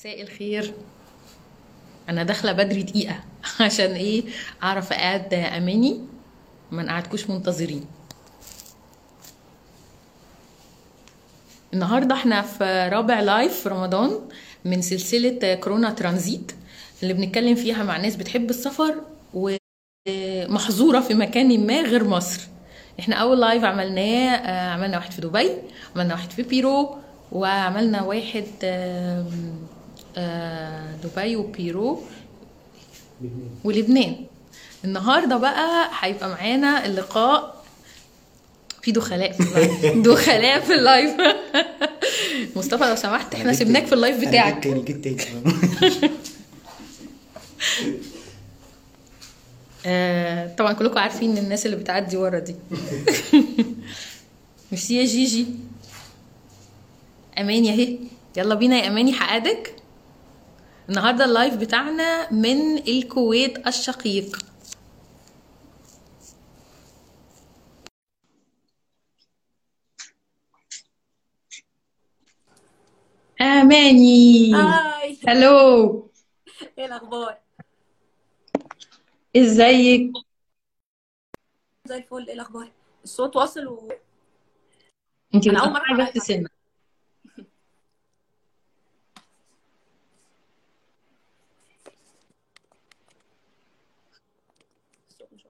مساء الخير. أنا داخلة بدري دقيقة عشان إيه؟ أعرف أقعد أماني ما نقعدكوش منتظرين. النهارده إحنا في رابع live في رمضان من سلسلة كورونا ترانزيت اللي بنتكلم فيها مع ناس بتحب السفر ومحظورة في مكان ما غير مصر. إحنا أول live عملناه آه، عملنا واحد في دبي عملنا واحد في بيرو وعملنا واحد دبي وبيرو ولبنان. النهارده بقى هيبقى معانا اللقاء في دخلاء في ال live. دخلاء في ال live. مصطفى لو سمحت إحنا سيبناك في ال live بتاعك. تاني جيت تاني آه طبعا كلكم عارفين الناس اللي بتعدي ورا دي. ميرسي يا جيجي. أماني أهي. يلا بينا يا أماني حقدمك النهارده ال live بتاعنا من الكويت الشقيق. آماني. hi. Hello إيه الأخبار؟ إزيك؟ زي الفل. إيه الأخبار؟ الصوت واصل و... انت مرة حاجة أعرف. في سنة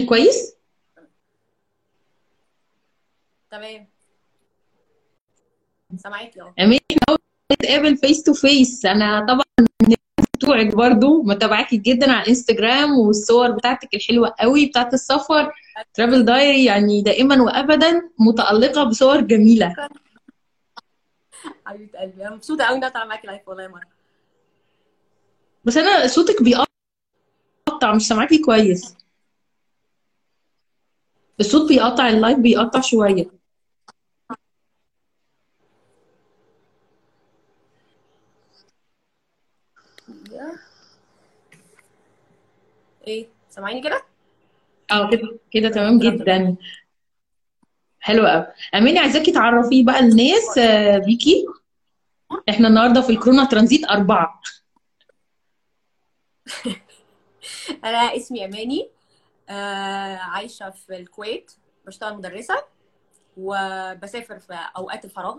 كويس؟ تمام. سامعاكي اهو. امين نتقابل فيس تو فيس أنا طبعا بتوعك برضو متابعاكي جدا على الإنستجرام والصور بتاعتك الحلوة قوي بتاعت السفر. travel diary يعني دائما وابدا متألقة بصور جميلة. حبيبة قلبي أنا مبسوطة قوي إن أنا طالعة معاكي live والله يا مرة. بس أنا صوتك بيقطع مش سامعاكي كويس. الصوت بيقطع ال live بيقطع شوية. إيه سامعيني كده؟ آه كده كده تمام جدا. حلو قوي. اماني عايزاكي تعرفي بقى الناس آه، بيكي؟ إحنا النهارده في الكورونا ترانزيت أربعة. أنا اسمي أماني. عايشة في الكويت بشتغل مدرسة وبسافر في أوقات الفراغ.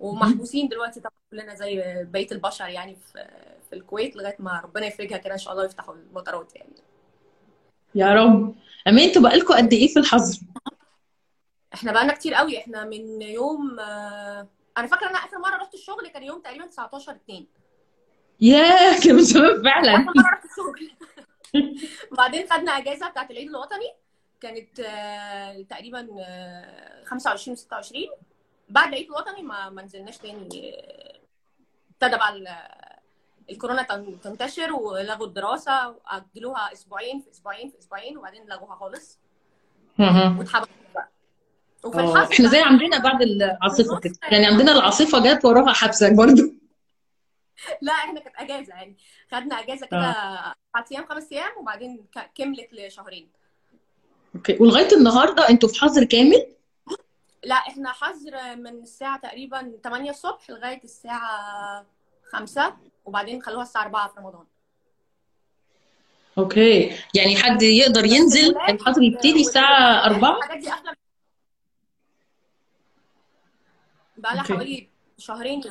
ومحبوسين دلوقتي طبعا كلنا زي بقيه البشر يعني في في الكويت لغاية ما ربنا يفرجها كده إن شاء الله يفتحوا المطارات يعني. يا رب. اماني أنتوا بقالكوا قد إيه في الحظر؟ إحنا بقالنا كتير قوي. إحنا من يوم آه، أنا فاكرة إن أنا آخر مرة رحت الشغل كان يوم تقريبا 19 2 ياه كان من زمان فعلا. آخر مرة رحت الشغل. وبعدين خدنا أجازة بتاعت العيد الوطني كانت آه، تقريبا آه، 25 و 26 بعد العيد الوطني ما ما نزلناش تاني. آه، ابتدى بقى ال- الكورونا تن- تنتشر ولغوا الدراسة وأجلوها أسبوعين في أسبوعين في أسبوعين وبعدين لغوها خالص. واتحبسوا بقى. وفي الحظر إحنا زي عندنا بعد العاصفة كده. يعني عندنا العاصفة جت وراها حبسة برضو. لا إحنا كانت أجازة يعني. خدنا أجازة كده أربع أيام خمس أيام وبعدين كملت لشهرين. أوكي. ولغاية النهاردة أنتوا في حظر كامل؟ لا إحنا حظر من الساعة تقريبا 8 الصبح لغاية الساعة 5 وبعدين خلوها الساعة 4 في رمضان. Okay. يعني حد يقدر ينزل الحظر يبتدي والولاد 4 الحاجات دي قافله بقى لها. حوالي شهرين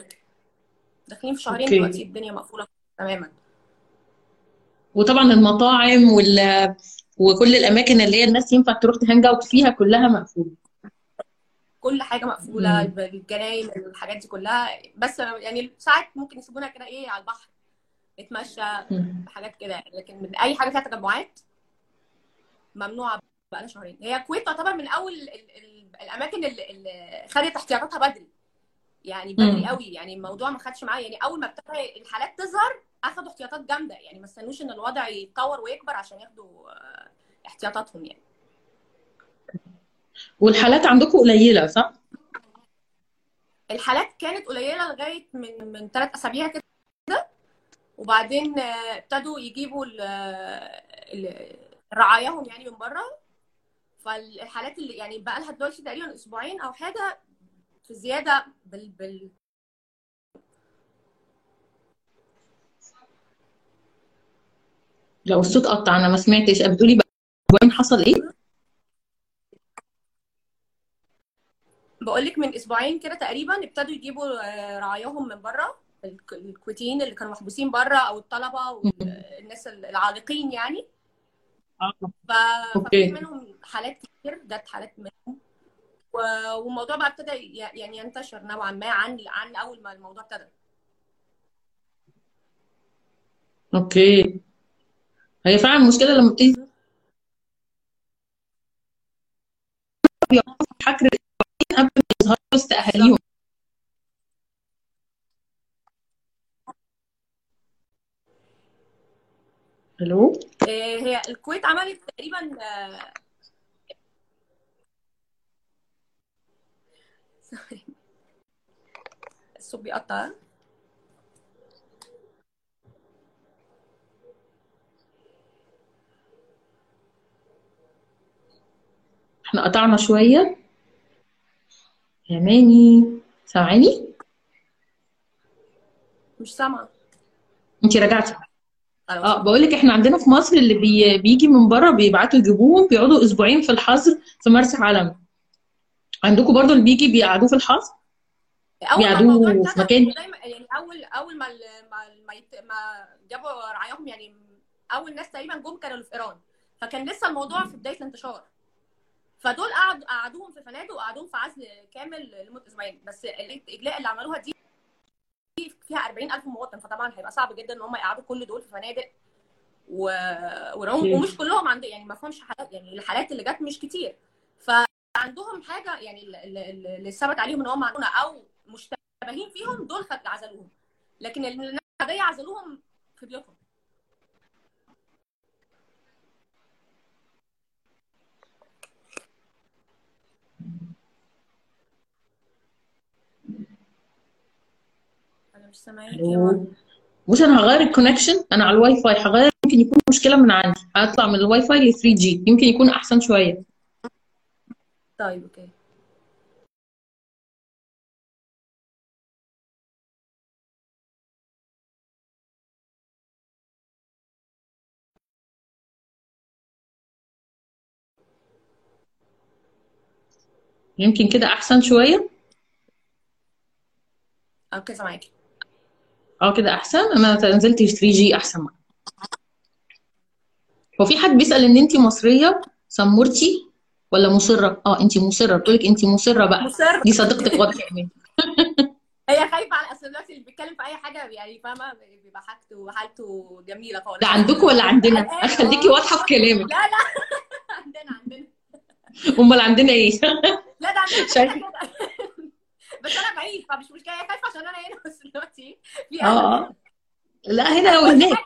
داخلين في شهرين okay. دلوقتي الدنيا مقفولة تماما وطبعا المطاعم وال وكل الأماكن اللي هي الناس ينفع تروح تهانج أوت فيها كلها مقفولة كل حاجة مقفولة. الجناين الحاجات دي كلها بس يعني ساعات ممكن يسيبونا كده إيه على البحر نتمشى. حاجات كده يعني لكن من أي حاجة فيها تجمعات ممنوعه بقى شهرين هي الكويت تعتبر من أول ال ال الأماكن اللي خدت احتياطاتها بدري يعني بدري. قوي يعني الموضوع ما خدش معايا يعني أول ما ابتدى الحالات تظهر أخدوا احتياطات جامدة يعني ما استنوش إن الوضع يتطور ويكبر عشان ياخدوا آه، احتياطاتهم يعني والحالات عندكم قليلة صح؟ الحالات كانت قليلة لغاية من من ثلاث أسابيع كده وبعدين آه، ابتدوا يجيبوا ال- ال- رعاياهم يعني من بره فالحالات اللي يعني بقى لها دلوقتي تقريبا أسبوعين أو حاجة في زيادة بال بال لو الصوت قطع أنا ما سمعتش. أه، بتقولي بقى حصل إيه؟ بقول لك من أسبوعين كده تقريبا ابتدوا يجيبوا آه، رعاياهم من بره الكويتيين اللي كانوا محبوسين بره أو الطلبة والناس العالقين يعني. آه. ف... أوكي. منهم حالات كتير جت حالات منهم. والموضوع بقى ابتدى يعني ينتشر نوعا ما عن عن أول ما الموضوع ابتدى. أوكي. هي فعلا المشكلة لما بتيجي حكر قبل ما يظهروا وسط أهاليهم. ألو؟ آه، هي الكويت عملت تقريبا آه، الصوت بيقطع. إحنا قطعنا شوية. يا ماني سامعاني؟ مش سامعة. انت رجعتي. آه بقول لك إحنا عندنا في مصر اللي بي... بيجي من بره بيبعتوا يجيبوهم بيقعدوا أسبوعين في الحظر في مرسى علم. عندكم برضو اللي بيجي بيقعدوه في الحظر بيقعدوه في مكان؟ يعني اول أول ما ما ما, يت... ما جابوا رعاياهم يعني أول ناس تقريبا جم كانوا في إيران. فكان لسه الموضوع في بداية الانتشار. فدول قعد قعدوهم في فنادق وقعدوهم في عزل كامل لمدة أسبوعين. بس الإجلاء اللي عملوها دي فيها 40000 مواطن. فطبعا هيبقى صعب جدا إن هم يقعدوا كل دول في فنادق و... ومش كلهم عند يعني ما فهمش حالات يعني الحالات اللي جت مش كتير. فعندهم حاجة يعني ال- ال- ال- اللي ثبت عليهم إن هم عندنا أو مشتبهين فيهم دول خد عزلوهم. لكن العاديه عزلوهم في بيوتهم. أنا مش سامعاك بص أنا هغير ال connection أنا على الواي فاي هغير يمكن يكون مشكلة من عندي. هطلع من الواي فاي ل 3G يمكن يكون أحسن شوية. طيب okay. يمكن كده أحسن شوية؟ Okay سامعاكي. أه كده أحسن؟ أنا نزلت 3G أحسن. معايا. هو في حد بيسأل إن انت مصرية؟ سمورتي؟ ولا مصرة؟ آه انت مصرة. بتقولك انت مصرة بقى. مصر دي صديقتك واضحه هي خايفة على اصل دلوقتي اللي بيتكلم في أي حاجة يعني فاهمة؟ بيبقى حاجته وحالته جميلة خالص. ده عندكم ولا عندنا؟ قلقانه خليكي آه واضحة في كلامك. لا لا. عندنا عندنا. أمال عندنا إيه؟ لا ده عندنا بس أنا بعيد فمش مشكلة. هي خايفة عشان أنا هنا بس دلوقتي في آه. لا هنا وهناك.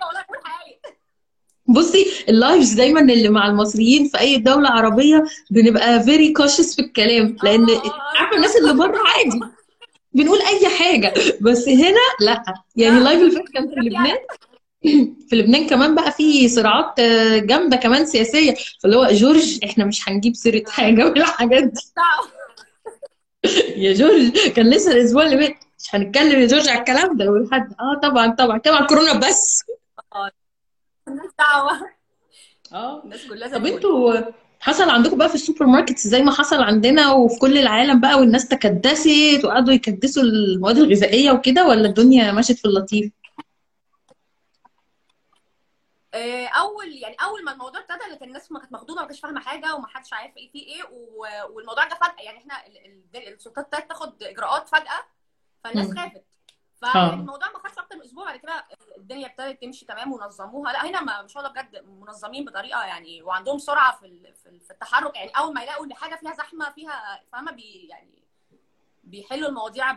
بصي ال lives دايما اللي مع المصريين في أي دولة عربية بنبقى very cautious في الكلام لأن آه. عارفة الناس اللي بره عادي. بنقول أي حاجة. بس هنا لأ. يعني لا. ال live اللي فات كان في لبنان. في لبنان كمان بقى في صراعات آه، جامدة كمان سياسية. فاللي هو جورج إحنا مش هنجيب سيرة حاجة من الحاجات دي. يا جورج كان لسه الأسبوع اللي فات. مش هنتكلم يا جورج على الكلام ده. يقول حد آه طبعا طبعا كده على الكورونا بس. دعوة. آه. الناس كلها طب أنتوا حصل عندكم بقى في السوبر ماركت زي ما حصل عندنا وفي كل العالم بقى والناس تكدست وقعدوا يكدسوا المواد الغذائية وكده ولا الدنيا مشت في اللطيف؟ آه، أول يعني أول ما الموضوع ابتدى كان الناس ما كانت مخضوضة ما كانتش فاهمة حاجة وما حدش عارف إيه فيه إيه والموضوع جه فجأة. يعني إحنا ال- ال- السلطات ابتدت تاخد إجراءات فجأة فالناس. خافت. فيعني آه. الموضوع ما خدش أكتر من أسبوع بعد كده الدنيا ابتدت تمشي تمام ونظموها. لا هنا ما شاء الله بجد منظمين بطريقة يعني وعندهم سرعة في في ال- في التحرك. يعني أول ما يلاقوا إن حاجة فيها زحمة فيها فاهمة؟ بي يعني بيحلوا المواضيع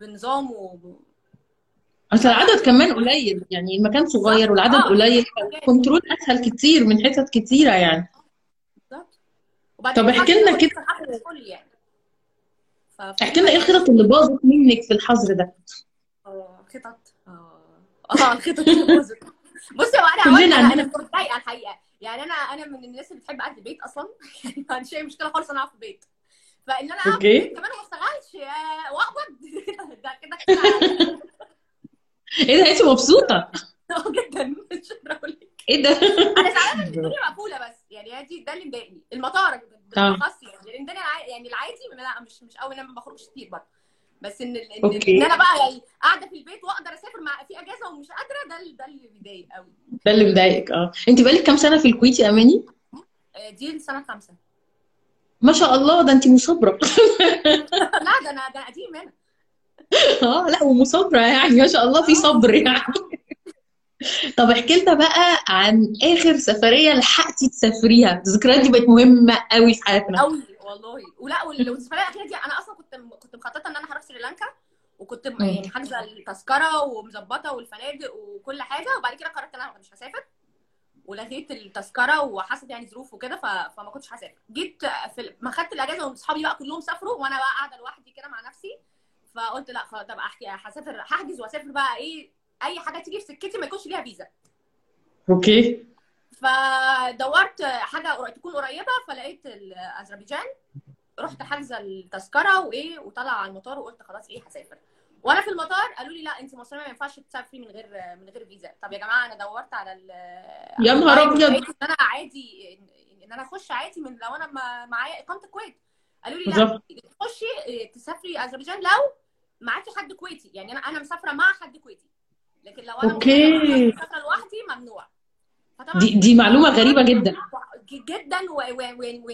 بنظام و أصل العدد كمان قليل. يعني المكان صغير والعدد آه قليل. مكان كنترول أسهل كتير من حتت كتيرة يعني. بالظبط. طب احكي لنا ده كده يعني. احكي لنا إيه الخطط اللي باظت منك في الحظر ده؟ خطط آه آه الخطط بصي هو أنا كلنا أنا كنت متضايقه الحقيقة. يعني أنا أنا من الناس اللي بتحب قعده البيت أصلا. يعني ما عنديش أي مشكلة خالص أنا أقعد في البيت فإن أنا أقعد في البيت كمان وما اشتغلش وأقبض. ده كده كده إيه ده؟ أنت مبسوطة؟ أه جدا. مش لك. إيه ده؟ أنا زعلانه إن الدنيا مقفولة بس. يعني دي ده اللي مضايقني. المطار بالأخص يعني. لأن الدنيا يعني العادي لا مش مش قوي أنا ما بخرجش كتير برضه. بس إن ال- إن, أوكي. إن أنا بقى يعني قاعدة في البيت وأقدر أسافر مع في أجازة ومش قادرة ده ده اللي بيضايق قوي ده اللي مضايقك آه. أنت بقالك كام سنة في الكويت يا أماني؟ آه، دي السنة الخامسة. ما شاء الله ده أنت مثابره لا ده أنا ده قديم أنا. آه لا ومثابره يعني ما شاء الله في صبر يعني. طب احكي لنا بقى عن آخر سفرية لحقتي تسافريها؟ الذكريات دي بقت مهمة قوي في حياتنا. قوي والله. ولا وال- والسفريه الاخيره دي أنا أصلا كنت كنت مخططة إن أنا هروح سريلانكا وكنت. يعني حاجزة التذكرة ومظبطة والفنادق وكل حاجة وبعد كده قررت إن أنا مش هسافر ولغيت التذكرة وحصلت يعني ظروف وكده ف... فما كنتش هسافر. جيت في ما خدت الأجازة واصحابي بقى كلهم سافروا وأنا بقى قاعدة لوحدي كده مع نفسي فقلت لا خلاص طب أحكي هسافر هحجز وأسافر بقى إيه أي حاجة تيجي في سكتي ما يكونش ليها فيزا. Okay. فدورت حاجة تكون قريبة فلقيت اذربيجان رحت حاجزه التذكرة وإيه وطلع على المطار وقلت خلاص إيه هسافر. وأنا في المطار قالوا لي لا انت مصرية ما ينفعش تسافري من غير من غير فيزا. طب يا جماعة أنا دورت على ال يا نهار. لقيت إن أنا عادي ان أنا أخش عادي من لو أنا معايا إقامة الكويت. قالوا لي لا تخشي إيه، تسافري أذربيجان لو معاكي حد كويتي. يعني أنا أنا مسافرة مع حد كويتي. لكن لو أنا. مسافرة لوحدي ممنوع. فطبعا دي دي معلومة غريبة جدا. جدا و... و... و... و...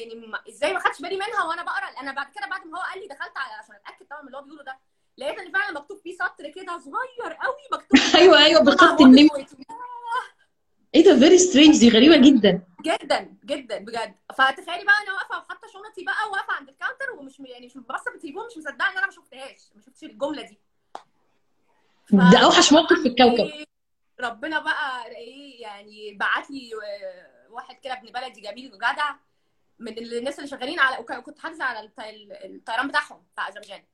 إزاي ما خدتش بالي منها وأنا بقرأ؟ أنا بعد كده بعد ما هو قال لي دخلت على عشان أتأكد طبعا من اللي هو بيقوله ده لقيت إن فعلا مكتوب فيه سطر كده صغير قوي مكتوب أيوه أيوه بخط النمر. إيه ده very strange دي غريبة جدا. جدا جدا بجد. فتخيلي بقى أنا واقفة وحاطة شنطي بقى واقفه عند الكاونتر ومش يعني مش ببص في التليفون مش مصدقة إن أنا ما شفتهاش ما شفتش الجملة دي. ف- ده أوحش موقف في الكوكب. ربنا بقى إيه يعني بعت لي آه، واحد كده ابن بلدي جميل وجدع من الناس اللي شغالين على وكنت حاجزة على الط- الطيران بتاعهم بتاع أذربيجان.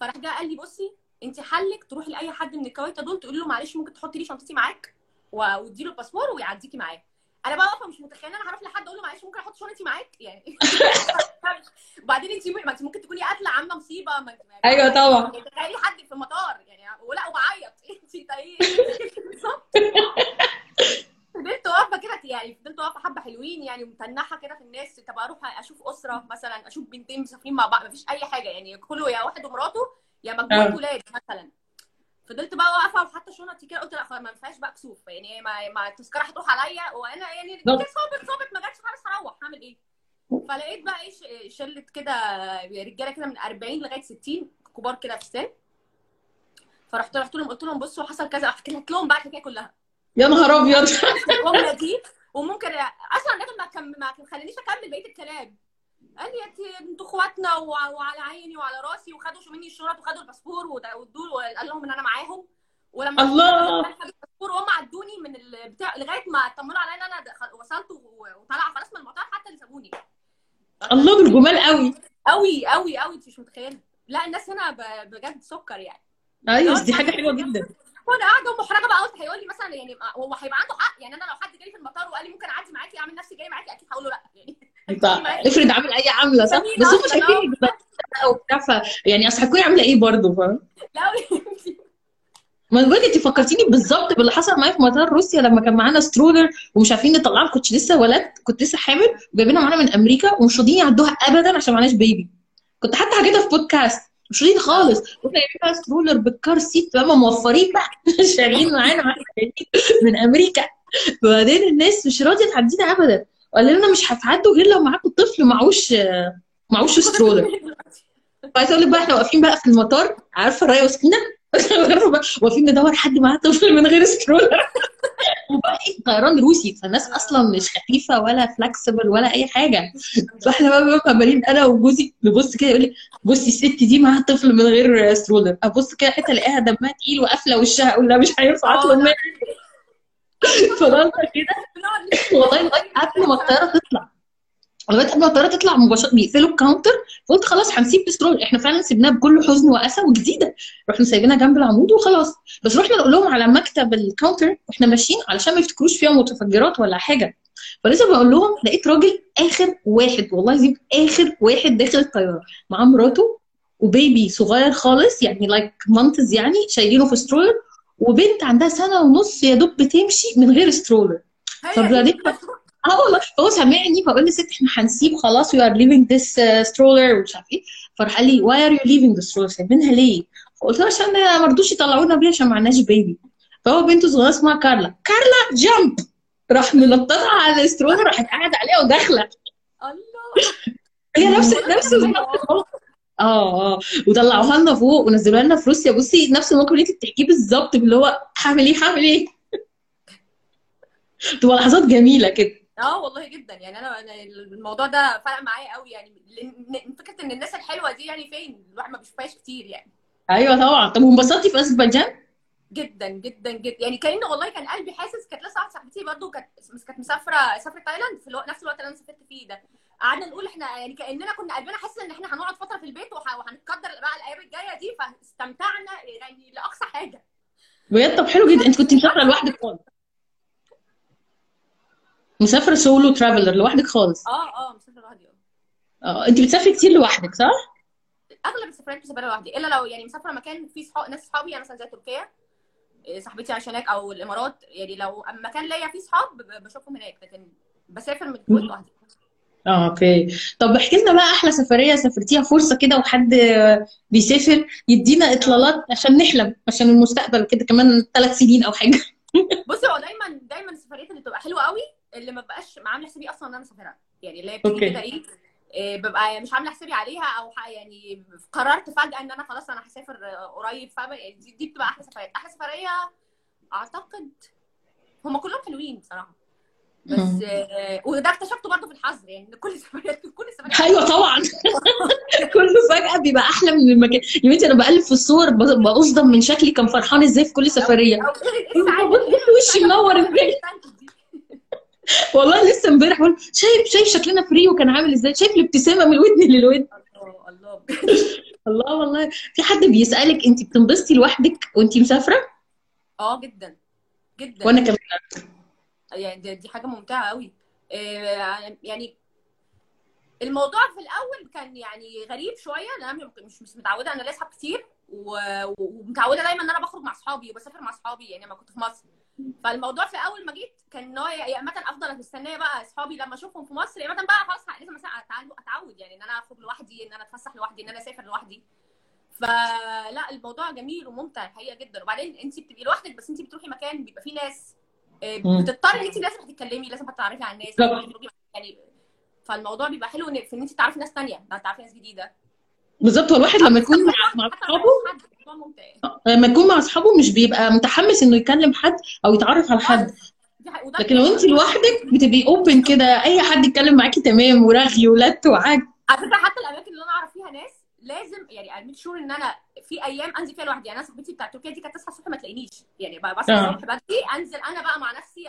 فراح جه قال لي بصي انت حلك تروحي لأي حد من الكويت دول تقولي له معلش ممكن تحطي لي شنطتي معاك و- واديله الباسبور ويعديكي معاه أنا بقى مش متخيلة ان أنا هروح لحد أقول له معلش ممكن أحط شنطتي معاك؟ يعني وبعدين انت ما انت ممكن تكوني قاتلة عاملة مصيبة ما أيوة طبعا. تخيلي حد في المطار يعني ولا وبعيط. انت إيه بالظبط. فضلت واقفة كده يعني فضلت واقفة حبة حلوين يعني متنحة كده في الناس. طب أروح أشوف أسرة مثلا أشوف بنتين مسافرين مع بعض مفيش أي حاجة. يعني كله يا واحد ومراته يا مجموعة آه. ولاد مثلا. فضلت بقى واقفة وحاطة شنطي كده قلت لا خلاص ما ينفعش بقى كسوف. يعني ما ما التذكرة هتروح عليا. وأنا يعني. صابت صابت ما جاتش خلاص هروح هعمل إيه؟ فلقيت بقى إيه شله كده رجالة كده من 40 لغاية 60 كبار كده في السن. فرحت رحت لهم قلت لهم بصوا حصل كذا حكيت لهم بقى الحكاية كلها. يا نهار أبيض. الجمله دي. وممكن أصلا الراجل ما كم ما خلانيش أكمل بقية الكلام. قال لي انت أنتوا اخواتنا وع- وعلى عيني وعلى راسي وخدوا مني الشنط وخدوا الباسبور وادوا وقال لهم إن أنا معاهم. ولما الله. خدوا الباسبور وهم عدوني من البتاع لغاية ما اطمنوا عليا إن أنا وصلت و- وطلع خلاص من المطار حتى اللي سابوني. الله دول جمال قوي. قوي قوي قوي أنت مش متخيلة. لا الناس هنا بجد سكر يعني. أيوه دي حاجة حلوة جدا. وأنا قاعدة محرجه بقى قلت هيقول لي مثلا يعني هو هيبقى عنده حق؟ يعني أنا لو حد جالي في المطار وقال لي ممكن أعدي معاكي أعمل نفسي جاي معاكي أكيد هقول له لأ. يعني انت افرض عامل اي عامله صح؟ بس هم أصلاً، شايفينك بقى وبتاع ف يعني أصل هتكوني عاملة إيه برضه فاهم لا ما أنا بقولك أنت فكرتيني بالظبط باللي حصل معايا في مطار روسيا لما كان معانا stroller ومش عارفين نطلعها كنت لسه ولدت كنت لسه حامل وجايبينها معانا من أمريكا ومش راضيين يعدوها ابدا عشان معناش baby كنت حتى حكيتها في بودكاست مش راضيين خالص. وإحنا جايبين بقى stroller بال car seat فاهمة موفرين بقى. شاريين معانا من أمريكا. وبعدين الناس مش راضية تعدينا ابدا. وقال لنا مش هتعدوا غير لو معاكم طفل معوش معوش stroller وعايزه أقول لك بقى إحنا واقفين بقى في المطار عارفة ريا وسكينة؟ واقفين ندور حد معاه طفل من غير stroller وبقى إيه؟ طيران روسي فالناس أصلا مش خفيفة ولا flexible ولا أي حاجة. فإحنا بقى بنبقى عمالين أنا وجوزي نبص كده يقول لي بصي الست دي معاها طفل من غير stroller أبص كده حتة ألاقيها دمها تقيل وقافلة وشها أقول لها مش هينفع أطلب منها فضلت كده. والله لغاية قبل ما الطيارة تطلع. لغاية قبل ما الطيارة تطلع مباشره بيقفلوا الكاونتر. فقلت خلاص هنسيب ال stroller إحنا فعلا سيبناها بكل حزن وأسى وجديدة. رحنا سايبينها جنب العمود وخلاص. بس رحنا نقول لهم على مكتب الكاونتر وإحنا ماشيين علشان ما يفتكروش فيها متفجرات ولا حاجة. فلسه بقول لهم لقيت راجل آخر واحد والله العظيم آخر واحد داخل الطيارة. معاه مراته وبيبي صغير خالص يعني like months يعني شايلينه في stroller وبنت عندها سنة ونص يا دوب بتمشي من غير stroller هي فبعدين دي آه والله. فهو سامعني فقال لي said إحنا هنسيب خلاص are leaving this uh, stroller ومش عارف إيه. فراح قال لي why are you leaving the stroller سايبينها ليه؟ فقلت له عشان ما رضوش يطلعونا بيها عشان ما عندناش بيبي فهو بنته صغيرة اسمها كارلا. كارلا jump راح منططها على ال stroller راحت قاعدة عليها وداخلة. الله. هي نفس نفس الموقف. آه آه. وطلعوها لنا فوق ونزلوها لنا في روسيا. بصي نفس الموقف اللي انت بتحكيه بالظبط اللي هو هعمل إيه هعمل إيه؟ تبقى لحظات جميلة كده. آه والله جدا. يعني أنا أنا الموضوع ده فرق معايا قوي. يعني فكرة إن الناس الحلوة دي يعني فين؟ الواحد ما بيشوفهاش كتير يعني. أيوه طبعا. طب وانبسطتي في أذربيجان؟ جدا جدا جدا. يعني كان والله كان قلبي حاسس. كانت لسه واحدة صاحبتي برضو كانت كانت مسافرة سافرت تايلاند. في الوقت نفس الوقت اللي أنا سافرت فيه ده. قعدنا نقول إحنا يعني كأننا كنا قلبنا حاسس إن إحنا هنقعد فترة في البيت وه- وهنتقدر بقى الأيام الجاية دي فاستمتعنا يعني لأقصى حاجة. بجد؟ طب حلو جدا. انت كنت مسافرة لوحدك خالص. مسافرة سولو ترافلر لوحدك خالص. آه آه مسافرة لوحدي آه. آه انت بتسافري كتير لوحدك صح؟ أغلب السفرات مسافرة لوحدي إلا لو يعني مسافرة مكان فيه صحاب ناس صحابي يعني مثلا زي تركيا إيه، صاحبتي عايشه هناك أو الإمارات. يعني لو مكان ليا فيه صحاب بشوفهم هناك لكن بسافر من الكويت لوحدي. آه أوكي. طب احكي لنا بقى أحلى سفرية سافرتيها فرصة كده وحد بيسافر يدينا إطلالات عشان نحلم عشان المستقبل كده كمان ثلاث سنين أو حاجة. بصي هو دايما دايما السفريات اللي بتبقى حلوة قوي اللي ما بقاش عاملة حسابي أصلا إن أنا أسافرها. يعني اللي هي. كده إيه إيه، ببقى مش عاملة حسابي عليها أو يعني قررت فجأة إن أنا خلاص أنا هسافر آه، قريب. فاهمه يعني دي, دي بتبقى أحلى سفريات أحلى سفرية أعتقد هم كلهم حلوين بصراحة. بس. آه، وده اكتشفته برضه في الحظر يعني إن كل السفريات كل السفريات أيوه طبعا. كله فجأة بيبقى أحلى من المكان. يا بنتي أنا بقلب في الصور بصدم من شكلي كان فرحان إزاي في كل سفرية. إيه السعادة دي؟ وشي منور إزاي والله لسه امبارح بقول شايف شايف شكلنا فري وكان عامل إزاي؟ شايف الابتسامة من الودن للودن. الله الله الله والله. في حد بيسألك انت بتنبسطي لوحدك وانت مسافرة؟ آه جدا جدا. وأنا كمان. يعني دي, حاجة ممتعة قوي آه، يعني الموضوع في الأول كان يعني غريب شوية أنا مش مش متعودة أنا أصحاب كتير ومتعودة دايما إن أنا بخرج مع أصحابي وبسافر مع أصحابي يعني لما كنت في مصر. فالموضوع في اول ما جيت كان إن هو يا اما أفضل مستنيه بقى أصحابي لما أشوفهم في مصر يا اما بقى خلاص لازم أتعود يعني إن أنا أخرج لوحدي إن أنا أتفسح لوحدي إن أنا أسافر لوحدي. فلا الموضوع جميل وممتع الحقيقة جدا. وبعدين انت بتبقي لوحدك بس انت بتروحي مكان بيبقى فيه ناس. بتضطري ان انت لازم تتكلمي لازم تتعرفي على الناس مع- يعني فالموضوع بيبقى حلو في ان انت تعرفي ناس تانية تعرفي ناس جديدة. بالظبط هو الواحد لما يكون مع أصحابه لما يكون مع أصحابه مش بيبقى متحمس إنه يكلم حد أو يتعرف على حد. لكن لو أنت لوحدك بتبقي اوبن كده أي حد يتكلم معاكي تمام ورغي ولت وعج على فكرة حتى الأماكن اللي أنا أعرف فيها ناس لازم يعني ارميك شور إن أنا في أيام أنزل فيها لوحدي. يعني أنا صاحبتي بتاعت تركيا دي كانت تصحى الصبح ما تلاقينيش. يعني بصحى آه. الصبح بدري أنزل أنا بقى مع نفسي أ-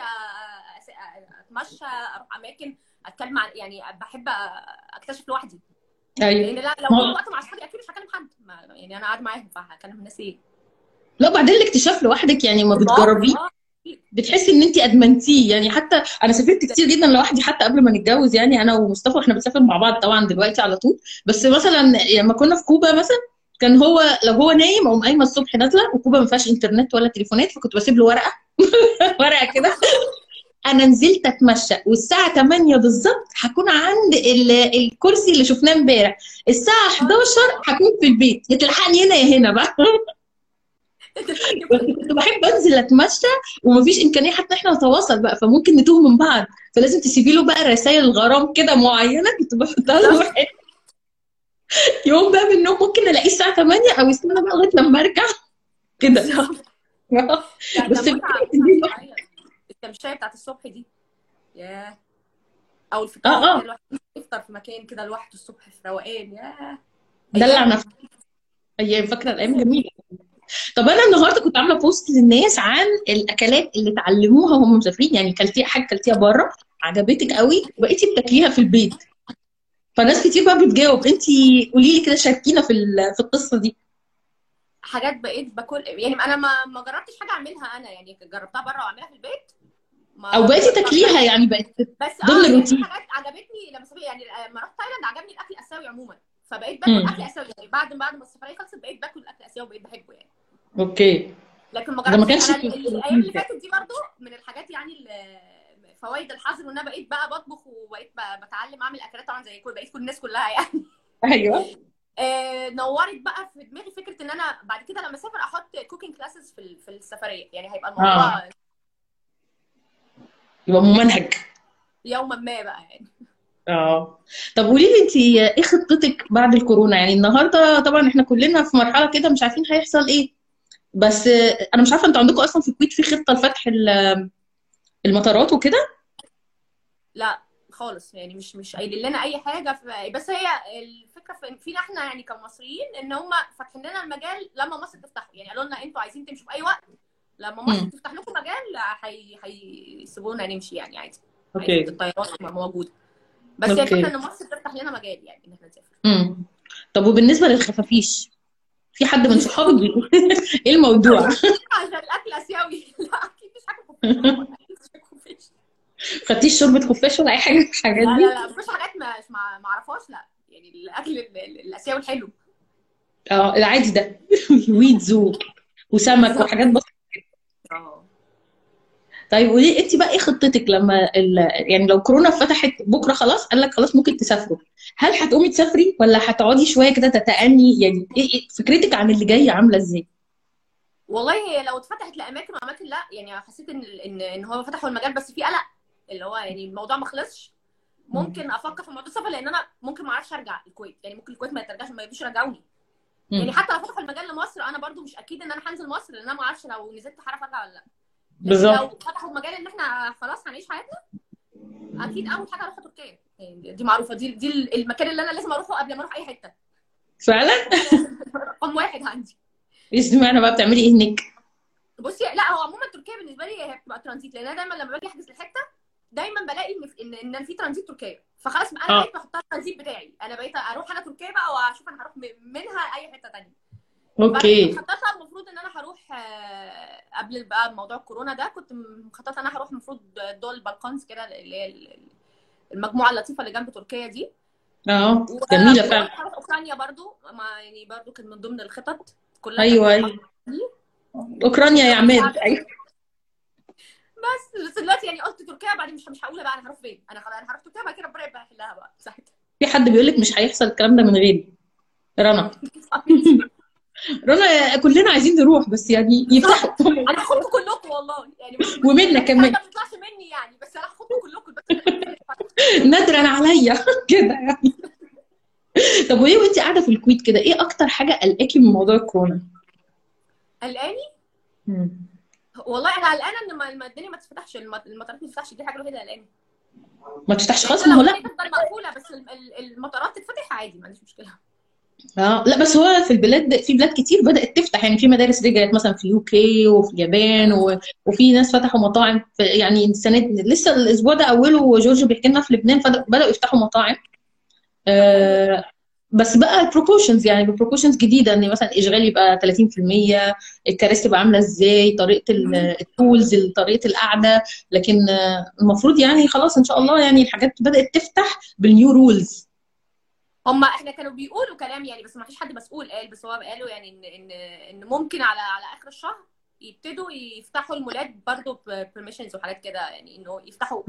أ- أتمشى أروح أماكن أتكلم عن يعني بحب أكتشف لوحدي. أيوه. لأن لا لو كل وقت مع أصحابي أكيد مش هكلم حد. يعني أنا قاعد معاهم فهكلم الناس إيه؟ لا بعدين الاكتشاف لوحدك يعني ما بتجربيه. آه، بتحسي إن انت أدمنتيه. يعني حتى أنا سافرت كتير جدا لوحدي حتى قبل ما نتجوز يعني. أنا ومصطفى إحنا بنسافر مع بعض طبعا دلوقتي على طول. بس مثلا لما كنا في كوبا مثلا كان هو لو هو نايم أقوم قايمة الصبح نازلة وكوبا ما فيهاش إنترنت ولا تليفونات فكنت بسيب له ورقة. ورقة كده. أنا نزلت أتمشى. والساعة 8 بالظبط هكون عند ال- الكرسي اللي شفناه امبارح. الساعة 11 هكون في البيت. يا تلحقني هنا يا هنا بقى. كنت بحب انزل اتمشى ومفيش امكانية حتى إحنا نتواصل بقى فممكن نتوه من بعض. فلازم تسيبي له بقى رسائل غرام كده معينة كنت بحطها له. يوم بقى من النوم ممكن ألاقيه الساعة 8 أو يستنى بقى لغاية لما أرجع. كده. يعني بس. التمشية بتاعت الصبح دي ياه. أو الفطار. كده الواحد يفطر في مكان كده لوحده الصبح في روقان ياه. دلع نفسك. أيام فاكرة الأيام جميلة. طب أنا النهارده كنت عاملة بوست للناس عن الأكلات اللي اتعلموها وهم مسافرين. يعني كلتيها حاجة كلتيها بره عجبتك قوي وبقيتي بتاكليها في البيت. فناس كتير بقى بتجاوب. انت قولي لي كده شاركينا في في القصة دي. حاجات بقيت باكل. يعني أنا ما ما جربتش حاجة أعملها أنا. يعني جربتها بره وأعملها في البيت. أو بقيتي تاكليها يعني بقت بس ضمن آه يعني الروتين. في حاجات عجبتني لما سافرت. يعني لما رحت تايلاند عجبني الأكل الآسيوي عموما. فبقيت باكل. أكل آسيوي. يعني بعد بعد ما السفرية خلصت بقيت باكل أكل آسيوي وبقيت بحبه يعني. أوكي. لكن ما ده ما جربتش كانش الأيام اللي. فاتت دي برضو من الحاجات يعني فوائد الحظر وان أنا بقيت بقى بطبخ وبقيت بقى بتعلم أعمل أكلات طبعا زي كل بقيت كل الناس كلها يعني. أيوه. آه، نورت بقى في دماغي فكرة إن أنا بعد كده لما أسافر أحط cooking classes في في السفرية. يعني هيبقى الموضوع آه. يبقى ممنهج يوما ما بقى يعني. آه. طب قولي لي انت إيه خطتك بعد الكورونا؟ يعني النهارده طبعا إحنا كلنا في مرحلة كده مش عارفين هيحصل إيه. بس أنا مش عارفة أنتوا عندكم أصلا في الكويت في خطة لفتح ال- المطارات وكده؟ لا خالص. يعني مش مش قايلين لنا أي حاجة. في بس هي الفكرة في فينا إحنا يعني كمصريين إن هم فاتحين لنا المجال لما مصر تفتح. يعني قالوا لنا أنتوا عايزين تمشوا في أي وقت. لما مصر. تفتح لكم مجال هي- هيسيبونا نمشي يعني عادي. أوكي. الطيارات موجوده بس هي الفكرة إن مصر تفتح لنا مجال يعني إن إحنا نسافر. امم طب وبالنسبة للخفافيش؟ في حد من صحابك بيقول إيه الموضوع؟ عشان الأكل آسيوي. لا أكيد مش خفيفة. خدتيش شوربة خفاش ولا أي حاجة من الحاجات لا دي؟ لا لا مفيش حاجات ما أعرفهاش لا. يعني الأكل ال- ال- الآسيوي الحلو. آه العادي ده. ويدز وسمك وحاجات بسيطة. آه. طيب قولي انت بقى إيه خطتك لما ال... يعني لو كورونا فتحت بكرة خلاص قال لك خلاص ممكن تسافروا. هل هتقومي تسافري ولا هتقعدي شوية كده تتأني؟ يعني إيه إيه فكرتك عن اللي جاي عاملة إزاي؟ والله لو اتفتحت لأماكن وأماكن لأ يعني حسيت ان ان إن هو فتحوا المجال بس في قلق اللي هو يعني الموضوع ما خلصش. مم. ممكن أفكر في موضوع السفر لأن أنا ممكن ما أعرفش أرجع الكويت يعني ممكن الكويت ما يرجعش ما يرضوش يرجعوني. يعني. حتى لو فتحوا المجال لمصر أنا برضو مش أكيد إن أنا هنزل مصر لأن أنا ما أعرفش لو نزلت هعرف أرجع ولا لأ. لكن بالظبط. لو فتحوا المجال إن إحنا خلاص هنعيش حياتنا أكيد أول حاجة أروح تركيا. يعني دي معروفة. دي دي المكان اللي أنا لازم أروحه قبل ما أروح أي حتة. فعلا؟ رقم واحد عندي. اشمعنى بقى بتعملي إيه هناك؟ بصي لا هو عموما تركيا بالنسبة لي هي بتبقى ترانزيت لأن أنا دايما لما باجي أحجز الحتة دايما بلاقي إن في ان إن في ترانزيت تركيا. فخلاص أنا آه. بقيت بحطها الترانزيت بتاعي. أنا بقيت أروح أنا تركيا بقى وأشوف أنا هروح منها أي حتة كنت okay. مخططة المفروض إن أنا هروح آه، قبل بقى موضوع الكورونا ده كنت مخططة إن أنا هروح المفروض دول البلقانز كده اللي هي المجموعة اللطيفة اللي جنب تركيا دي. آه جميلة فعلا. أوكرانيا برضو ما يعني برضو كان من ضمن الخطط. كلها أيوه أيوه. أوكرانيا يا عماد. أيوه. بس بس دلوقتي يعني قلت تركيا بعدين مش مش هقول بقى أنا هروح فين؟ أنا خلاص أنا هروح تركيا بعد كده ربنا يبقى بقى ساعتها في حد بيقول لك مش هيحصل الكلام ده من غيري. رنا. رنا كلنا عايزين نروح بس يعني يفتحوا أنا هاخدكم كلكم والله. يعني بس كمان. ما تطلعش مني يعني بس أنا هاخدكم كلكم بس ندرا عليا. كده يعني. طب وإيه وانت قاعدة في الكويت كده؟ إيه أكتر حاجة قلقاكي من موضوع الكورونا؟ قلقاني. والله أنا قلقانة إن الدنيا ما تفتحش الم- المطارات ما تفتحش دي حاجة الوحيدة قلقاني. ما تفتحش يعني خالص ما هو لا. تفضل مقفولة بس ال- ال- المطارات تتفتح عادي ما عنديش مشكلة. آه لا بس هو في البلاد في بلاد كتير بدأت تفتح. يعني في مدارس رجعت مثلا في UK وفي اليابان و... وفي ناس فتحوا مطاعم. في يعني السنة لسه الأسبوع ده أوله جورج بيحكي لنا في لبنان بدأوا يفتحوا مطاعم. آه بس بقى propositions يعني propositions جديدة. إن مثلا إشغال يبقى 30% الكراسي تبقى عاملة إزاي؟ طريقة ال tools طريقة القعدة. لكن آه، المفروض يعني خلاص إن شاء الله يعني الحاجات بدأت تفتح بال new rules هم إحنا كانوا بيقولوا كلام يعني بس ما فيش حد مسؤول قال بس هو قالوا يعني إن إن إن ممكن على على آخر الشهر يبتدوا يفتحوا المولات برضه بيرميشنز وحاجات كده يعني انه يفتحوا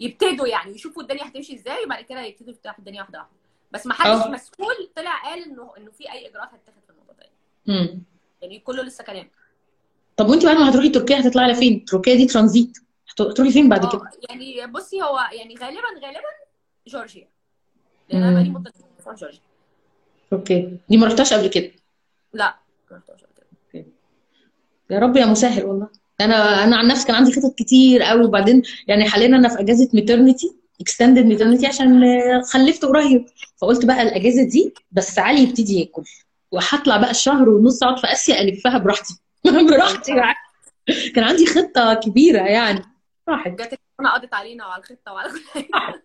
يبتدوا يعني يشوفوا الدنيا هتمشي إزاي وبعد كده يبتدوا يفتحوا الدنيا واحدة واحدة. بس ما حدش آه. مسؤول طلع قال إنه إنه في أي إجراءات هتتاخد في الموضوع ده. امم يعني كله لسه كلام. طب وأنت بعد ما هتروحي تركيا هتطلعي على فين؟ تركيا دي ترانزيت. هت- هتروحي فين بعد كده؟ آه يعني بصي هو يعني غالبا غالبا جورجيا. لأن أنا بقالي مدة في جورجيا okay. دي ما رحتهاش قبل كده. لا ما رحتش قبل كده. okay. يا رب يا مسهل والله. أنا أنا عن نفسي كان عندي خطط كتير قوي وبعدين يعني حاليا أنا في أجازة maternity extended maternity عشان خلفت قريب. فقلت بقى الأجازة دي بس علي يبتدي ياكل. وهطلع بقى الشهر ونص أقعد في آسيا ألفها براحتي. براحتي يعني. كان عندي خطة كبيرة يعني. راحت. جت الكورونا قضت علينا وعلى الخطة وعلى كل حاجة.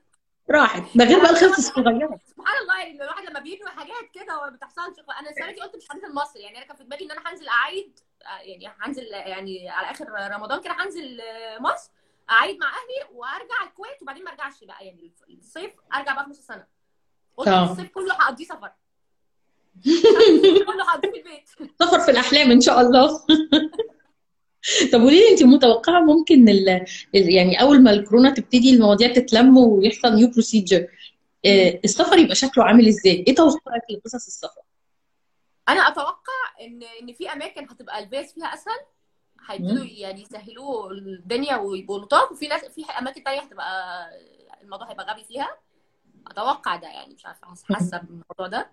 راحت. ده غير بقى أنا الصغيره سبحان الله يعني الواحد لما بيبني حاجات كده وما بتحصلش أنا السنة دي قلت مش هنزل مصر. يعني أنا كان في دماغي إن أنا هنزل أعيد آه، يعني هنزل يعني على آخر رمضان كده هنزل آه، مصر أعيد مع أهلي وأرجع الكويت وبعدين ما أرجعش بقى. يعني الصيف أرجع بقى في نص السنة. قلت الصيف كله هقضيه سفر. كله هقضيه في البيت. سفر في الأحلام إن شاء الله. طب قولي لي انت متوقعة ممكن ال... يعني أول ما الكورونا تبتدي المواضيع تتلم ويحصل new procedure السفر يبقى شكله عامل إزاي؟ إيه توقعك لقصص السفر؟ أنا أتوقع إن إن في أماكن هتبقى الفيز فيها أسهل هيبتدوا. يعني يسهلوا الدنيا ويبقوا لطاف وفي ناس في أماكن تانية هتبقى الموضوع هيبقى غبي فيها أتوقع ده يعني مش عارفة حاسة بالموضوع ده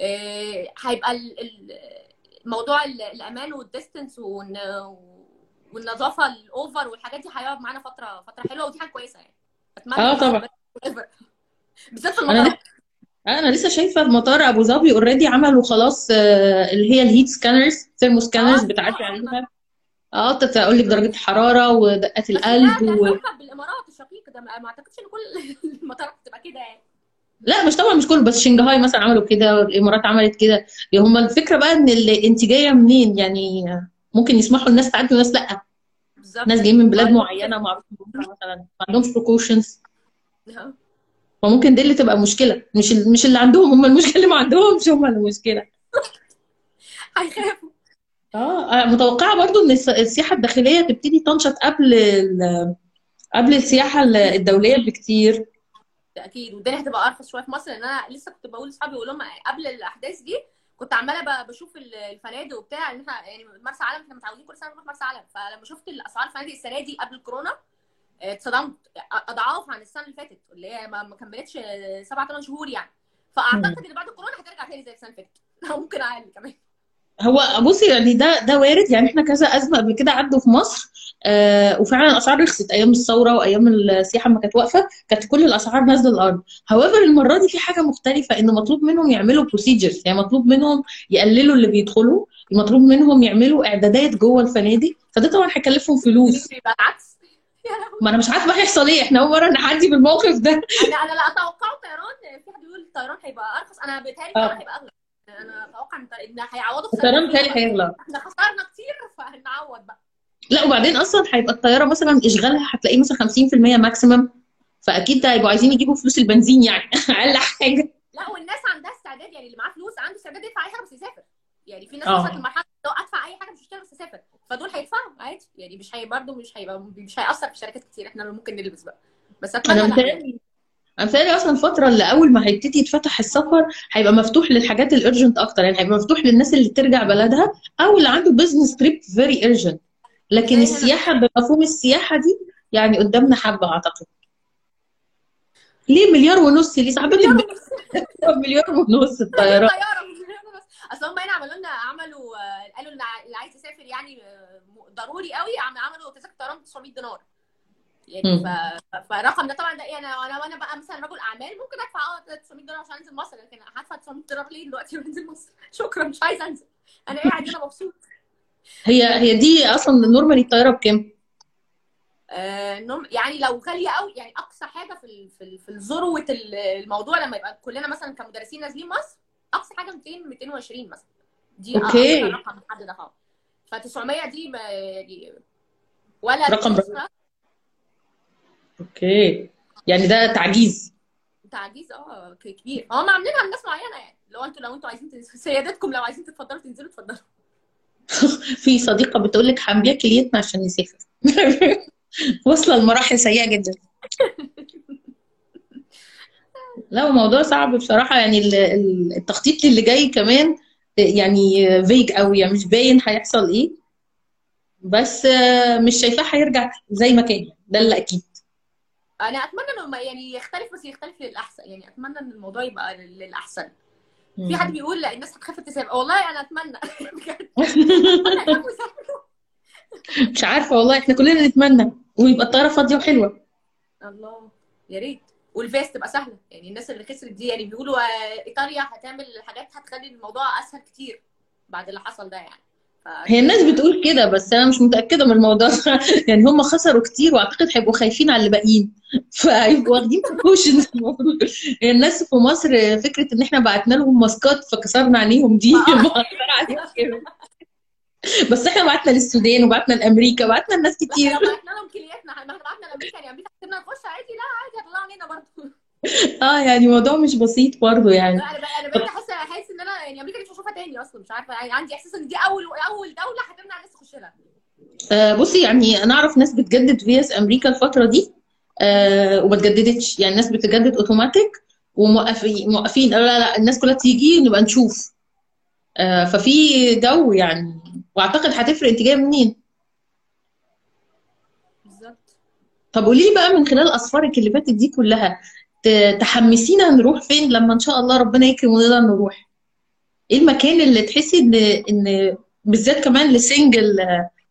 إيه، هيبقى ال- ال- موضوع ال- الامان وال distance والنظافة ال over والحاجات دي هيقعد معانا فتره فترة حلوة ودي حاجة كويسة يعني. أتمنى آه طبعا. بالذات في أنا المطارات أنا لسه شايفة مطار أبو ظبي already عملوا خلاص آه، اللي هي ال heat scanners thermo scanners آه بتعدي آه عليها آه تقول لك درجة حرارة ودقات القلب و... بالإمارات الشقيق ده ما أعتقدش إن كل المطارات بتبقى كده يعني. لا مش طبعا مش كله بس شنغهاي مثلا عملوا كده الامارات عملت كده. يعني هما الفكرة بقى إن انت جاية منين؟ يعني ممكن يسمحوا الناس تعدي وناس لأ. بالظبط. ناس جايين من بلاد معينة إنهم مثلا ما عندهمش آه. فممكن دي اللي تبقى مشكلة. مش مش اللي عندهم هم المشكلة اللي ما عندهمش هم المشكلة هيخافوا آه متوقعة برضو إن الس- السياحة الداخلية تبتدي تنشط قبل قبل السياحة ال- الدولية بكتير. ده أكيد والدنيا هتبقى أرخص شوية في مصر لأن أنا لسه كنت بقول لأصحابي بقول لهم قبل الأحداث دي كنت عمالة بشوف ال- الفنادق وبتاع إن إحنا يعني مرسى علم إحنا متعودين كل سنة نروح مرسى علم. فلما شفت الأسعار الفنادق السنة دي قبل الكورونا آه، اتصدمت. أضعاف عن السنة اللي فاتت اللي هي ما كملتش سبع ثمان شهور يعني. فأعتقد إن بعد الكورونا هترجع تاني زي السنة اللي فاتت. ممكن أقل كمان. هو بصي يعني ده ده وارد. يعني إحنا كذا أزمة قبل كده عدوا في مصر آه وفعلا الأسعار رخصت. أيام الثورة وأيام السياحة ما كانت واقفة كانت كل الأسعار نازلة الأرض. هواver المرة دي في حاجة مختلفة ان مطلوب منهم يعملوا بروسيجرز يعني مطلوب منهم يقللوا اللي بيدخلوا مطلوب منهم يعملوا إعدادات جوه الفنادق. فده طبعا هيكلفهم فلوس. يبقى العكس. ما أنا مش عارفة هيحصل إيه. إحنا أول مرة نعدي بالموقف ده. أنا أنا لا أتوقع الطيران في حد بيقول الطيران هيبقى أرخص. أنا بيتهيألي الطيران آه. هيبقى أغلى. أنا أتوقع ان إن هيعوضوا خسارتنا بتاعي هيغلى إحنا خسرنا كتير فهنعوض بقى. لا وبعدين أصلا هيبقى الطيارة مثلا إشغالها هتلاقيه مثلا 50% maximum فأكيد ده هيبقوا عايزين يجيبوا فلوس البنزين يعني أقل حاجة. لا والناس عندها استعداد يعني اللي معاه فلوس عنده استعداد يدفع أي حاجة بس يسافر. يعني في ناس وصلت آه لمرحله لو أدفع أي حاجة مش هشتغل بس اسافر فدول هيدفعوا عادي يعني مش هي برضه مش هيبقى مش هيأثر في شركات كتير. إحنا اللي ممكن نلبس بقى. بس أنا متهيألي أنا متهيألي أصلا الفترة اللي أول ما هيبتدي يتفتح السفر هيبقى مفتوح للحاجات ال urgent أكتر يعني هيبقى مفتوح للناس اللي ترجع بلدها أو اللي عنده business trip very urgent لكن السياحة بمفهوم السياحة دي يعني قدامنا حبة أعتقد. ليه مليار ونص؟ ليه صاحبتك مليار ونص. الطيران؟ أصل هم هنا عملوا لنا عملوا قالوا اللي عايز يسافر يعني آه، ضروري قوي عم- عملوا تذاكر طيران ب 900 دينار. يعني ف... مم. فالرقم ده طبعا ده إيه أنا أنا وأنا بقى مثلا رجل أعمال ممكن أدفع آه 900 دولار عشان أنزل مصر لكن هدفع 900 دولار ليه دلوقتي وأنزل مصر؟ شكرا مش عايزه أنزل. أنا قاعد هنا مبسوط. هي هي دي أصلا normally الطيارة بكام؟ آه norm يعني لو غالية قوي يعني أقصى حاجة في. في ذروه ال- الموضوع لما يبقى كلنا مثلا كمدرسين نازلين مصر أقصى حاجة 200 220 مثلا. دي أقصى okay. رقم محدد خالص ف 900 دي ما يعني ولا رقم رخيصه okay. يعني ده تعجيز. تعجيز آه كبير. هم عاملينها لناس معينة يعني. لو أنتوا لو أنتوا عايزين تنزلوا سيادتكم لو عايزين تتفضلوا تنزلوا اتفضلوا. في صديقة بتقول لك هنبيع كليتنا عشان نسافر واصلة لمراحل سيئة جدا. لا الموضوع صعب بصراحة. يعني ال- ال- التخطيط اللي جاي كمان يعني فيج قوي. يعني مش باين هيحصل إيه. بس آه، مش شايفاه هيرجع زي ما كان. ده اللي أكيد. أنا اتمنى انه يعني يختلف بس يختلف للأحسن. يعني اتمنى إن الموضوع يبقى لل- للأحسن. في حد. بيقول لا الناس هتخاف تسافر والله أنا أتمنى. بجد. مش عارفة والله. إحنا كلنا نتمنى. ويبقى الطيارة فاضية وحلوة. الله. يا ريت. والفيز تبقى سهلة. يعني الناس اللي خسرت دي يعني بيقولوا آه، إيطاليا هتعمل حاجات هتخلي الموضوع أسهل كتير بعد اللي حصل ده يعني. هي الناس بتقول كده بس أنا مش متأكدة من الموضوع ده. يعني هم خسروا كتير وأعتقد هيبقوا خايفين على اللي باقيين فهيبقوا واخدين precautions المفروض الناس في مصر فكرة إن إحنا بعتنا لهم ماسكات فكسرنا عليهم دي. كده بس إحنا بعتنا للسودان وبعتنا لأمريكا بعتنا لناس كتير. بعتنا لهم كلياتنا إحنا بعتنا لأمريكا يعني أمريكا نخش عادي. لا عادي هيطلعوا علينا برضه. آه يعني الموضوع مش بسيط برضه يعني. أنا بقى أنا بقيت احس أحس إن أنا يعني أمريكا تاني أصلا مش عارفة يعني عندي إحساس إن دي أول أول دولة هتمنع الناس تخش لها. آه، بصي يعني أنا أعرف ناس بتجدد فيز أمريكا الفترة دي آه، وما اتجددتش يعني ناس بتجدد أوتوماتيك وموقفين موقفين. لا لا الناس كلها تيجي نبقى نشوف. آه، ففي جو يعني وأعتقد هتفرق. أنت جاية منين؟ بالظبط. طب قولي لي بقى من خلال أسفارك اللي فاتت دي كلها تحمسينا نروح فين؟ لما إن شاء الله ربنا يكرم ونقدر نروح. إيه المكان اللي تحسي ان إن بالذات كمان لسنجل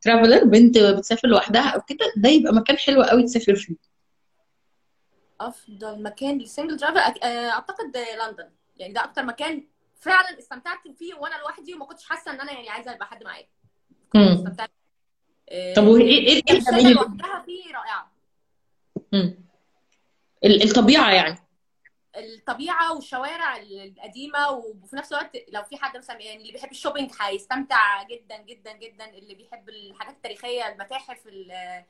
traveler بنت بتسافر لوحدها أو كده ده يبقى مكان حلو قوي تسافر فيه. أفضل مكان لل single travel أك- آه، أعتقد لندن. يعني ده أكتر مكان فعلا استمتعت فيه وأنا لوحدي وما كنتش حاسة إن أنا يعني عايزة يبقى حد معايا. استمتعت. آه، طب وايه إيه إيه اللي- لوحدها فيه رائعة. مم. ال- الطبيعة يعني. الطبيعة والشوارع القديمة وفي نفس الوقت لو في حد مثلا يعني اللي بيحب ال shopping هيستمتع جدا جدا جدا اللي بيحب الحاجات التاريخية المتاحف ال-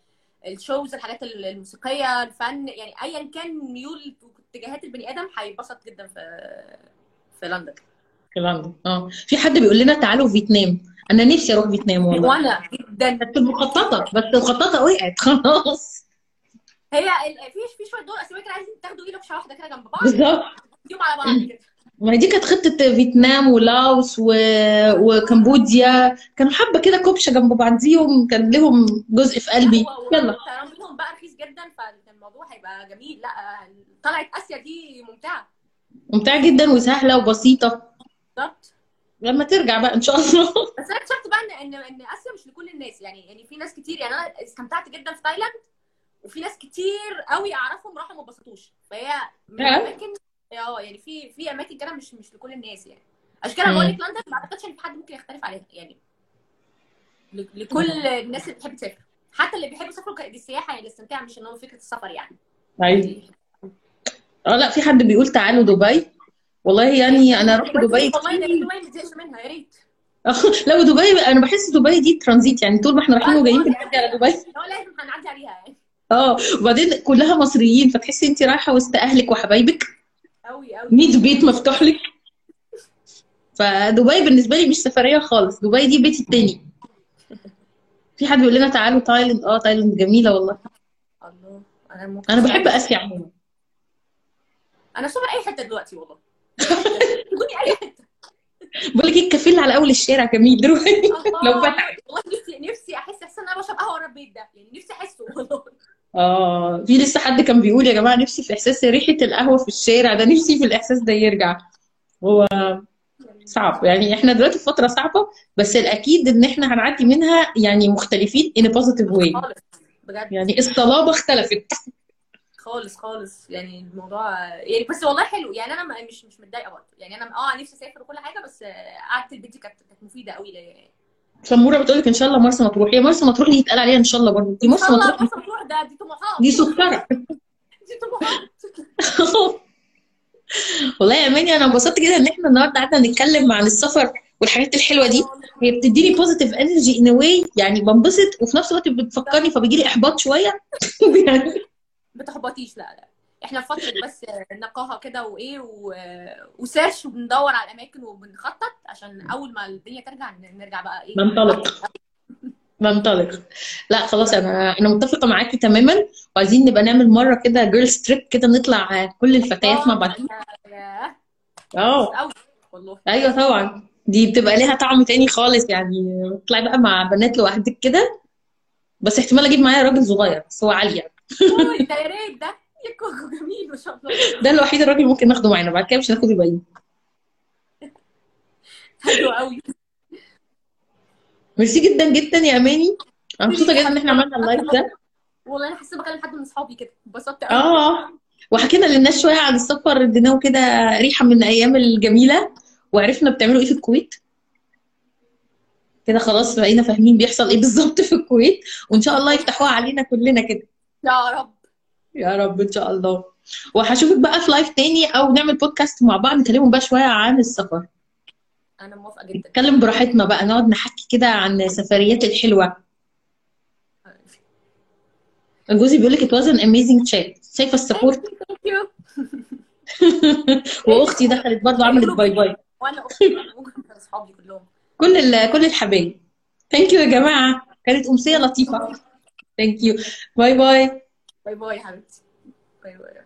ال shows الحاجات الموسيقية الفن يعني ايا كان ميول واتجاهات البني آدم هيتبسط جدا في في لندن. في لندن آه. في حد بيقول لنا تعالوا فيتنام. أنا نفسي أروح فيتنام والله. وأنا جدا. كانت مخططه بس الخططه وقعت خلاص. هي ال- في في شوية دول أسيوية كده عايزين تاخدوا إيه لوكشة واحدة كده جنب بعض. بالظبط. تديهم على بعض. كده ما دي كانت خطة فيتنام ولاوس و... وكمبوديا. كانوا حبة كده كوبشة جنب بعضيهم. كان لهم جزء في قلبي. يلا. منهم بقى رخيص جدا فالموضوع هيبقى جميل. لا طلعت آسيا دي ممتعة. ممتعة جدا وسهلة وبسيطة. بالظبط. لما ترجع بقى إن شاء الله. بس أنا اكتشفت بقى ان إن إن آسيا مش لكل الناس. يعني يعني في ناس كتير. يعني أنا استمتعت جدا في تايلاند. وفي ناس كتير قوي اعرفهم راحوا ما اتبسطوش. فهي من آه. الأماكن آه يعني في في أماكن كده مش مش لكل الناس يعني. عشان كده بقول لك لندن ما أعتقدش إن في حد ممكن يختلف عليها يعني. لكل الناس اللي بتحب تسافر. حتى اللي بيحبوا يسافروا للسياحة يعني الاستمتاع مش إن هو فكرة السفر يعني. أيوة. آه لا في حد بيقول تعالوا دبي؟ والله يعني أنا رحت دبي والله دبي ما تزهقش منها يا ريت. لا ودبي أنا بحس دبي دي ترانزيت يعني طول ما إحنا رايحين وجايين بنعدي على دبي. هو لازم هنعدي عليها يعني. آه وبعدين كلها مصريين فتحسي انت رايحة وسط أهلك وحبايبك؟ قوي قوي 100 بيت مفتوح لك؟ فدبي بالنسبة لي مش سفرية خالص دبي دي بيتي التاني. في حد بيقول لنا تعالوا تايلاند؟ آه تايلاند جميلة والله. الله أنا ممكن أنا بحب آسيا عموما. أنا سافر أي حتة دلوقتي والله. خدوني أي حتة. بقول لك إيه الكافيه اللي على أول الشارع جميل لو آه، فتح والله نفسي نفسي أحس أحس إن أنا بشرب قهوة ورا البيت ده. يعني نفسي أحسه والله. آه في لسه حد كان بيقول يا جماعة نفسي في إحساس ريحة القهوة في الشارع ده نفسي في الإحساس ده يرجع. هو صعب. يعني إحنا دلوقتي في فترة صعبة بس الأكيد إن إحنا هنعدي منها يعني مختلفين positive way. خالص. بجد. يعني الصلابه اختلفت. خالص خالص. يعني الموضوع يعني بس والله حلو. يعني أنا مش مش متضايقة برضه. يعني أنا آه نفسي أسافر وكل حاجة بس قعدة البيت دي كانت مفيدة قوي ليا يعني. سمورة بتقول لك إن شاء الله مرسى مطروح. هي مرسى مطروح دي يتقال عليها إن شاء الله برضه. دي مرسى مطروح. مرسى مطروح ده دي طموحات. دي سكرة. دي طموحات. والله يا أماني أنا انبسطت جدا إن إحنا النهارده قعدنا نتكلم عن السفر والحاجات الحلوة دي. هي بتديني positive energy in a way يعني بنبسط وفي نفس الوقت بتفكرني فبيجي لي إحباط شوية. يعني ما تحبطيش لا لا. إحنا في فترة بس نقاهة كده وإيه و... و search وبندور على الأماكن وبنخطط عشان أول ما الدنيا ترجع نرجع بقى إيه. ننطلق. ننطلق. لا خلاص أنا أنا متفقة معاكي تماما. وعايزين نبقى نعمل مرة كده girls trip كده نطلع كل الفتيات مع بعض. ياه، آه. أيوه طبعا. دي بتبقى ليها طعم تاني خالص يعني. تطلعي بقى مع بنات لوحدك كده. بس احتمال أجيب معايا راجل صغير بس هو عالي يعني. ده يا ريت ده. يا كوكو جميل ما شاء الله. ده الوحيد الراجل ممكن ناخده معانا بعد كده مش هناخد الباقيين حلو قوي ميرسي جدا جدا يا أماني. أنا مبسوطة جدا إن إحنا عملنا ال live ده. والله أنا حاسه بكلم حد من اصحابي كده انبسطت قوي آه. وحكينا للناس شوية عن السفر اديناه كده ريحة من الأيام الجميلة وعرفنا بتعملوا إيه في الكويت. كده خلاص بقينا فاهمين بيحصل إيه بالظبط في الكويت وإن شاء الله يفتحوها علينا كلنا كده. يا رب. يا رب إن شاء الله. وهشوفك بقى في live تاني أو نعمل بودكاست مع بعض نكلمهم بقى شوية عن السفر. أنا موافقة جدا. نتكلم براحتنا بقى نقعد نحكي كده عن السفريات الحلوة. جوزي بيقول لك an amazing chat شايفة ال support؟ وأختي دخلت برضو عملت bye bye وأنا أختي أصحابي كلهم. كل ال- كل الحبايب. thank you يا جماعة. كانت أمسية لطيفة. thank you bye bye bye bye يا حبيبتي bye bye